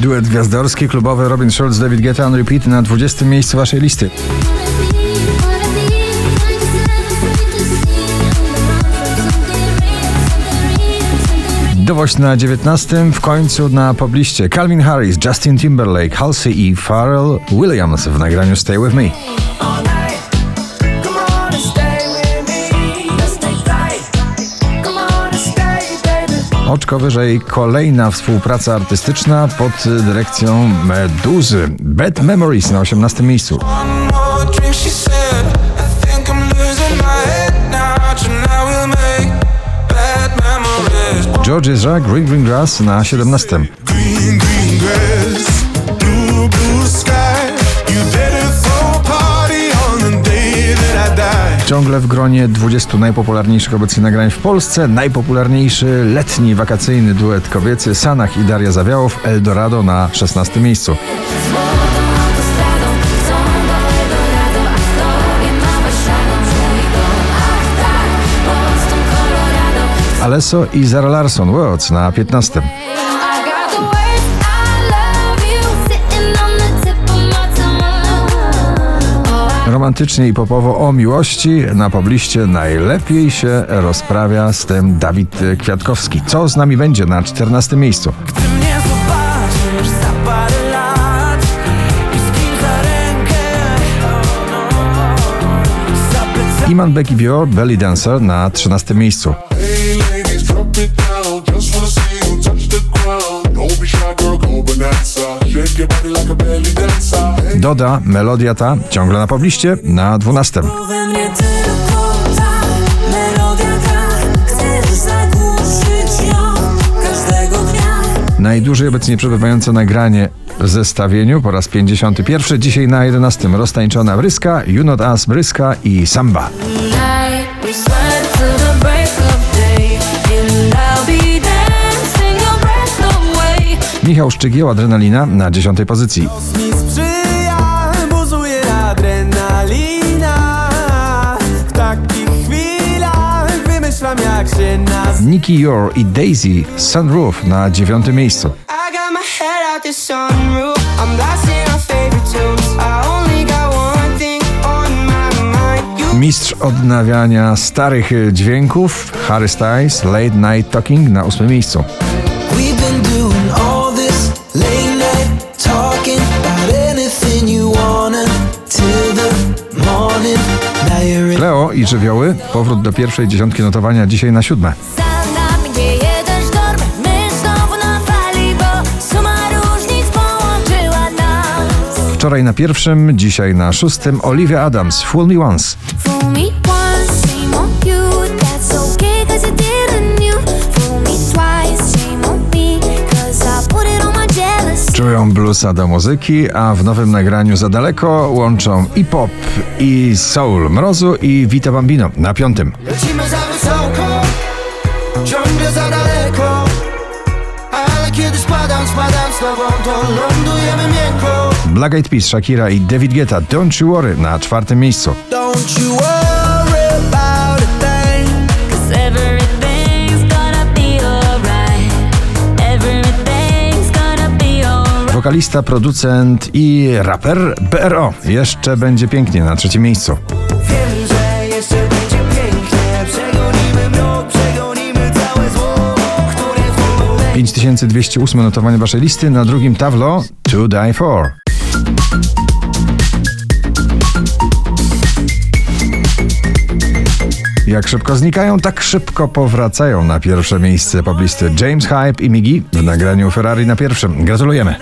Duet gwiazdorski, klubowy Robin Schulz, David Guetta on repeat na 20. miejscu waszej listy. Dowość na 19. w końcu na pobliście Calvin Harris, Justin Timberlake, Halsey i Pharrell Williams w nagraniu Stay With Me. Oczko wyżej kolejna współpraca artystyczna pod dyrekcją Meduzy. Bad Memories na 18 miejscu. George Ezra, Green Green Grass na 17. Ciągle w gronie 20 najpopularniejszych obecnie nagrań w Polsce. Najpopularniejszy letni wakacyjny duet kobiecy Sanach i Daria Zawiałow Eldorado na 16 miejscu. Alesso i Zara Larsson Words na 15. Romantycznie i popowo o miłości na pobliście najlepiej się rozprawia z tym Dawid Kwiatkowski. Co z nami będzie na 14 miejscu? Plecami Iman Becky Bio, Belly Dancer na 13 miejscu. Hey ladies, Doda, melodia ta, ciągle na pobliście na 12. we mnie tylko ta melodia gra Chcesz zagłuszyć ją każdego dnia Najdłużej obecnie przebywające nagranie w zestawieniu po raz 51. Dzisiaj na 11. Roztańczona Bryska, You Not Us Bryska i Samba. Michał Szczygieł, Adrenalina na 10. pozycji. Nicky Yor i Daisy, Sunroof na 9. miejscu. Mistrz odnawiania starych dźwięków, Harry Styles, Late Night Talking na 8. miejscu. I Żywioły, powrót do pierwszej dziesiątki notowania dzisiaj na siódme. Wczoraj na pierwszym, dzisiaj na szóstym Olivia Adams, Fool Me Once. Czują bluesa do muzyki, a w nowym nagraniu za daleko łączą i pop, i soul Mrozu i Vita Bambino na piątym. lecimy za wysoko, ciągle za daleko. Ale kiedy spadam, spadam z tobą, to lądujemy miękko. Black Eyed Peas, Shakira i David Guetta, Don't You Worry na czwartym miejscu. Don't you worry Wokalista, producent i raper BRO. Jeszcze będzie pięknie na trzecim miejscu. Wiem, że jeszcze będzie pięknie Przegonimy mrok, przegonimy całe zło Które w tym momencie 5208 notowanie waszej listy, na drugim Tawlo To Die For. Jak szybko znikają, tak szybko powracają na pierwsze miejsce poblisty James Hype i Migi w nagraniu Ferrari na pierwszym. Gratulujemy.